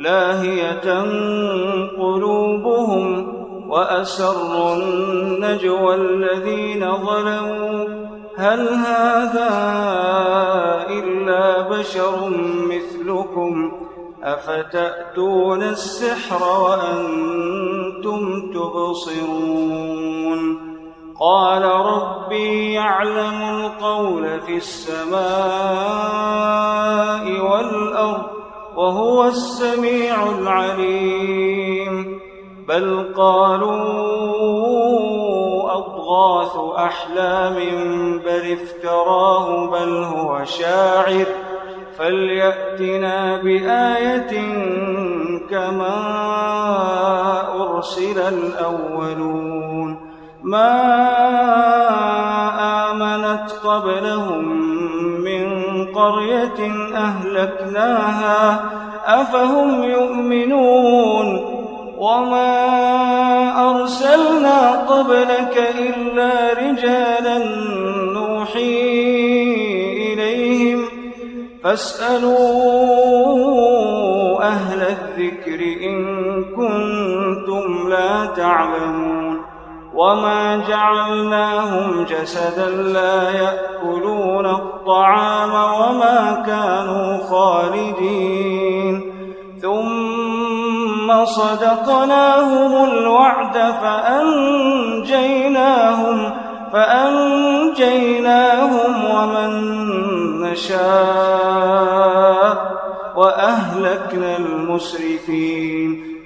لاهية قلوبهم وأسروا النجوى الذين ظلموا. هل هذا إلا بشر مثلكم؟ أفتأتون السحر وأنتم تبصرون. قال ربي يعلم القول في السماء والأرض. وهو السميع العليم. بل قالوا أضغاث أحلام بل افتراه بل هو شاعر. فليأتنا بآية كما أرسل الأولون. ما آمنت قبلهم قرية أهلكناها أفهم يؤمنون؟ وما أرسلنا قبلك إلا رجالا نوحي إليهم فاسألوا وما جعلناهم جسدا لا يأكلون الطعام وما كانوا خالدين ثم صدقناهم الوعد فأنجيناهم فأنجيناهم ومن نشاء وأهلكنا المسرفين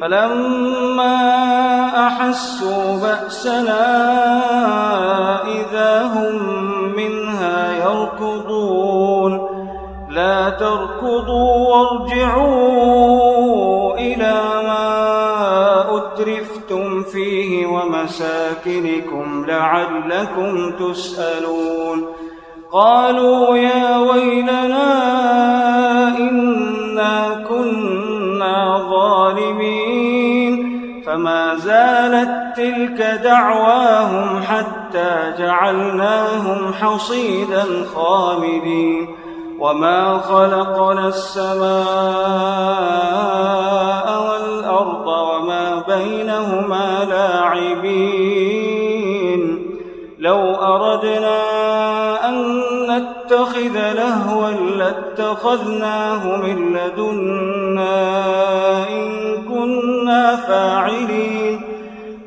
فلما أحسوا بأسنا إذا هم منها يركضون. لا تركضوا وارجعوا إلى ما أترفتم فيه ومساكنكم لعلكم تسألون. قالوا يا ويلنا إنا فما زالت تلك دعواهم حتى جعلناهم حصيدا خامدين. وما خلقنا السماء والأرض وما بينهما لاعبين. لو أردنا نتخذ لهوا لاتخذناه من لدنا إن كنا فاعلين.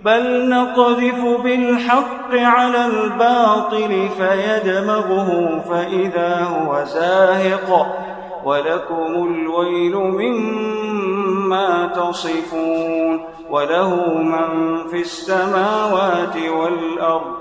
بل نقذف بالحق على الباطل فيدمغه فإذا هو زاهق. ولكم الويل مما تصفون. وله من في السماوات والأرض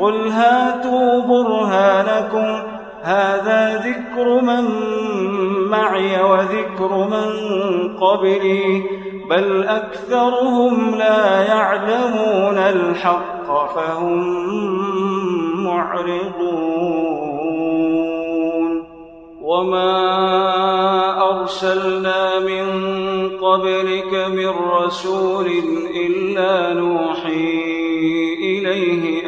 قل هاتوا برهانكم هذا ذكر من معي وذكر من قبلي بل أكثرهم لا يعلمون الحق فهم معرضون وما أرسلنا من قبلك من رسول إلا نوحي إليه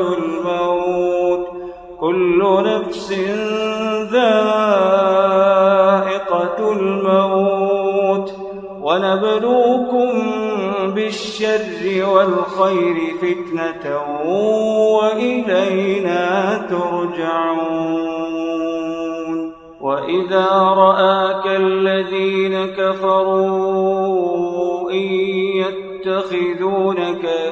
الموت كل نفس ذائقة الموت ونبلوكم بالشر والخير فتنة وإلينا ترجعون وإذا رآك الذين كفروا إن يتخذونك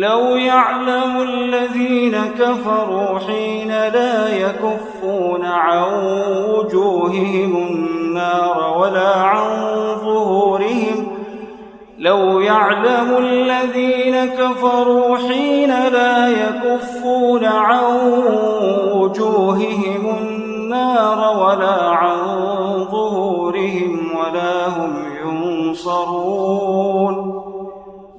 لو يعلم الذين كفروا حين لا يكفون عن وجوههم النار ولا عن ظهورهم لو يعلم الذين كفروا حين لا يكفون عن وجوههم النار ولا عن ظهورهم ولا هم ينصرون.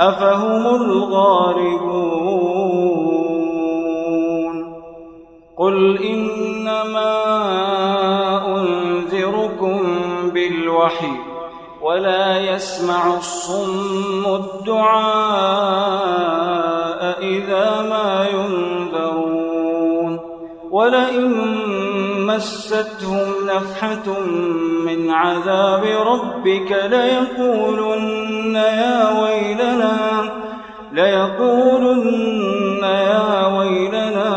أفهم الغالبون قل إنما أنذركم بالوحي ولا يسمع الصم الدعاء إذا ما ينذرون ولئن مستهم نفحة من عذاب ربك ليقولن يا ويلنا ليقولن يا ويلنا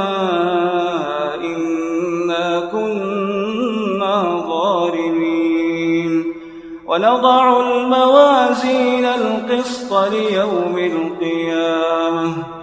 إنا كنا ظالمين. ونضع الموازين القسط ليوم القيامة.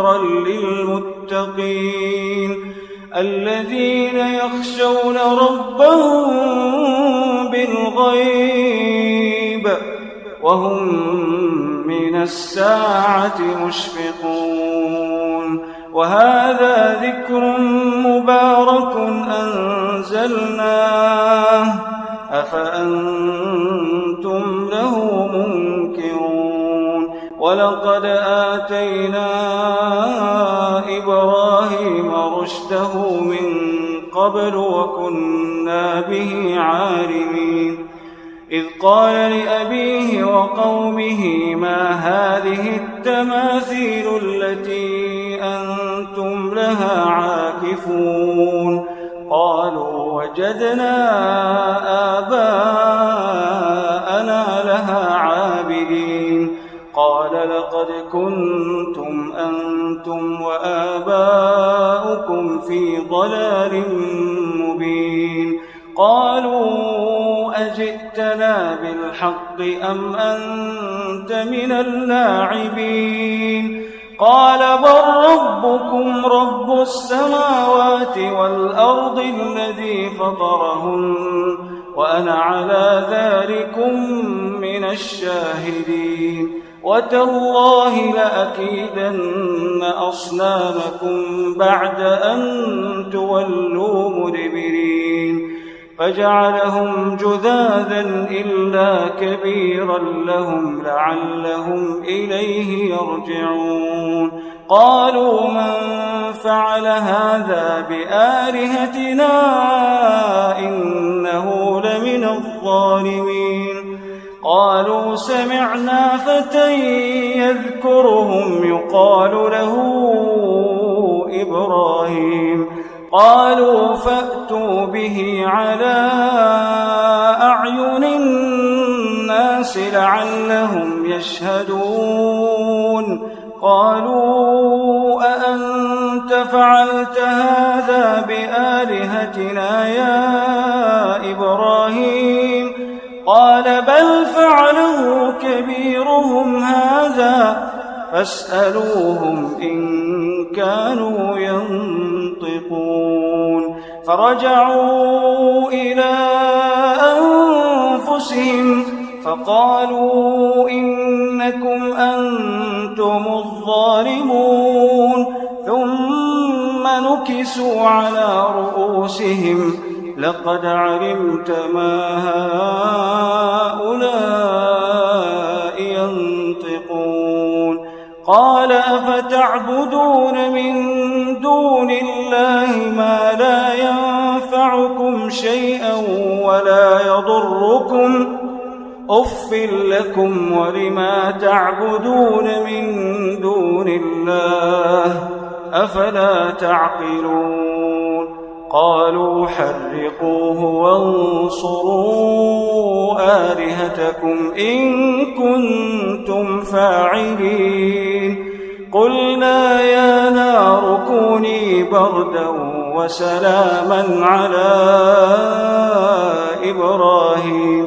وذكرا للمتقين الذين يخشون ربهم بالغيب وهم من الساعة مشفقون وهذا ذكر مبارك أنزلناه أفأنتم له منكرون ولقد آتينا إبراهيم رشده من قبل وكنا به عالمين إذ قال لأبيه وقومه ما هذه التماثيل التي أنتم لها عاكفون؟ قالوا وجدنا آباءنا لها عابدين. قال لقد كنتم أنتم وآباؤكم في ضلال مبين. قالوا أجئتنا بالحق أم أنت من اللاعبين؟ قال بل ربكم رب السماوات والأرض الذي فطرهن. وأنا على ذلكم من الشاهدين. وتالله لأكيدن أصنامكم بعد أن تولوا مدبرين. فجعلهم جذاذا إلا كبيرا لهم لعلهم إليه يرجعون. قالوا من فعل هذا بآلهتنا إنه لمن الظالمين؟ قالوا سمعنا فتى يذكرهم يقال له إبراهيم. قالوا فأتوا به على أعين الناس لعلهم يشهدون. قالوا أأنت فعلت هذا بآلهتنا يا إبراهيم؟ قال بل فعله كبيرهم هذا فاسألوهم إن كانوا ينطقون. فرجعوا إلى أنفسهم فقالوا إنكم أنتم الظالمون. ثم نكسوا على رؤوسهم. لقد علمت ما هؤلاء ينطقون. قال أفتعبدون من دون الله ما لا ينفعكم شيئا ولا يضركم؟ أف لكم ولما تعبدون من دون الله أفلا تعقلون قالوا حرقوه وانصروا آلهتكم إن كنتم فاعلين قلنا يا نار كوني بردا وسلاما على إبراهيم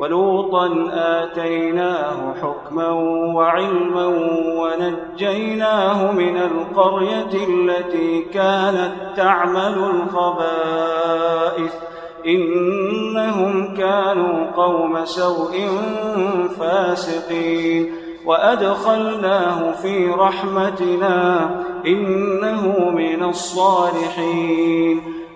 ولوطا آتيناه حكما وعلما ونجيناه من القرية التي كانت تعمل الخبائث. إنهم كانوا قوم سوء فاسقين. وأدخلناه في رحمتنا إنه من الصالحين.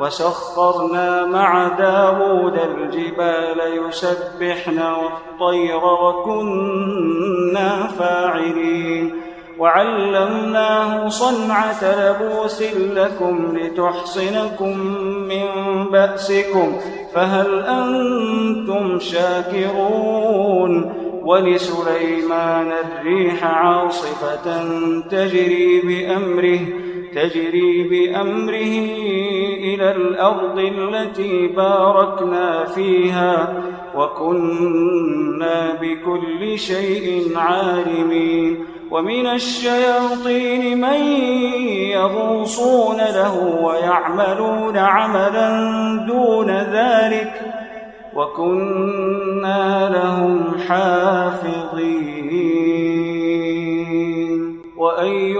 وسخرنا مع داود الجبال يسبحن والطير وكنا فاعلين. وعلمناه صنعة لبوس لكم لتحصنكم من بأسكم فهل أنتم شاكرون؟ ولسليمان الريح عاصفة تجري بأمره تجري بأمره إلى الأرض التي باركنا فيها وكنا بكل شيء عالمين. ومن الشياطين من يغوصون له ويعملون عملا دون ذلك وكنا لهم حافظين. وأيوب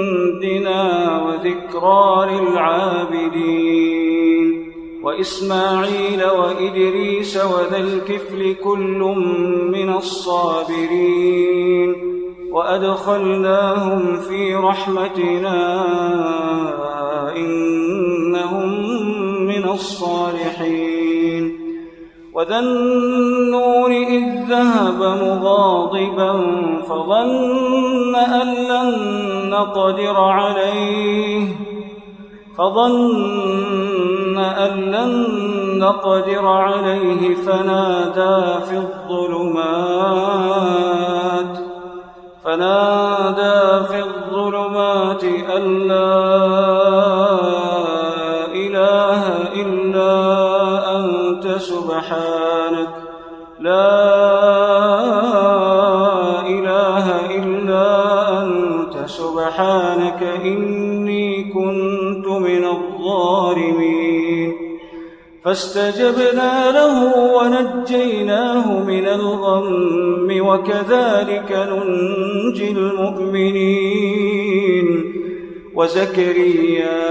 وذكرى للعابدين. وإسماعيل وإدريس وذا الكفل كل من الصابرين. وأدخلناهم في رحمتنا إنهم من الصالحين. وذا النور إذ ذهب مغاضبا فظن أن لن نقدر عليه فظن أن لن نقدر عليه فنادى في الظلمات. فاستجبنا له ونجيناه من الغم وكذلك ننجي المؤمنين. وزكريا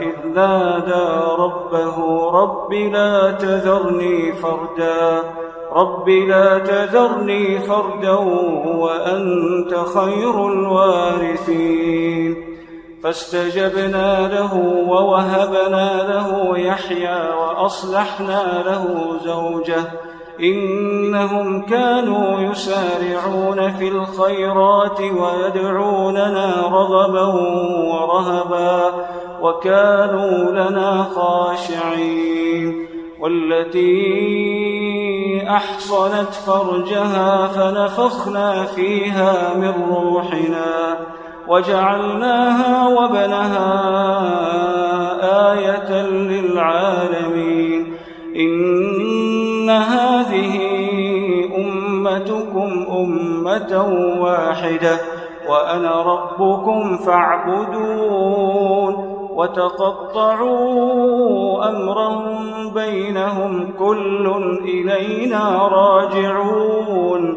إذ نادى ربه رب لا تذرني فردا رب لا تذرني فردا وأنت خير الوارثين. فاستجبنا له ووهبنا له يحيى وأصلحنا له زوجه إنهم كانوا يسارعون في الخيرات ويدعوننا رغبا ورهبا وكانوا لنا خاشعين والتي أحصنت فرجها فنفخنا فيها من روحنا وجعلناها وبنها آية للعالمين. إن هذه أمتكم أمة واحدة وأنا ربكم فاعبدون. وتقطعوا أمرهم بينهم كل إلينا راجعون.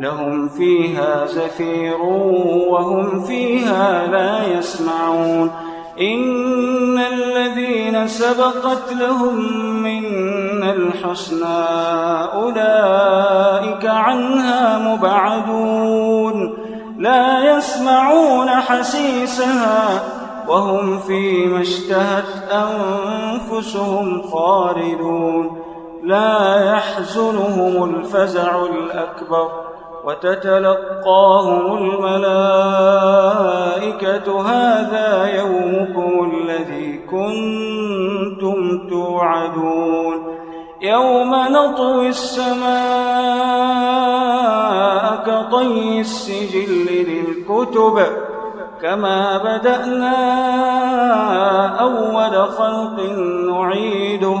لهم فيها زفير وهم فيها لا يسمعون. إن الذين سبقت لهم من الحسنى أولئك عنها مبعدون. لا يسمعون حسيسها وهم فيما اشتهت أنفسهم خالدون. لا يحزنهم الفزع الأكبر. وتتلقاهم الملائكة هذا يومكم الذي كنتم توعدون يوم نطوي السماء كطي السجل للكتب كما بدأنا أول خلق نعيده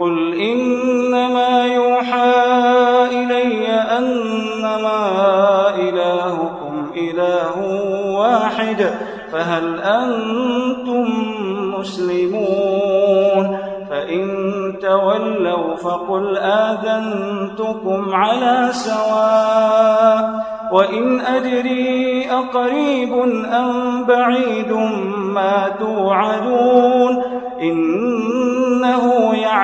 قل إنما يوحى إلي أنما إلهكم إله واحد فهل أنتم مسلمون فإن تولوا فقل آذنتكم على سواء وإن أدري أقريب أم بعيد ما توعدون إنه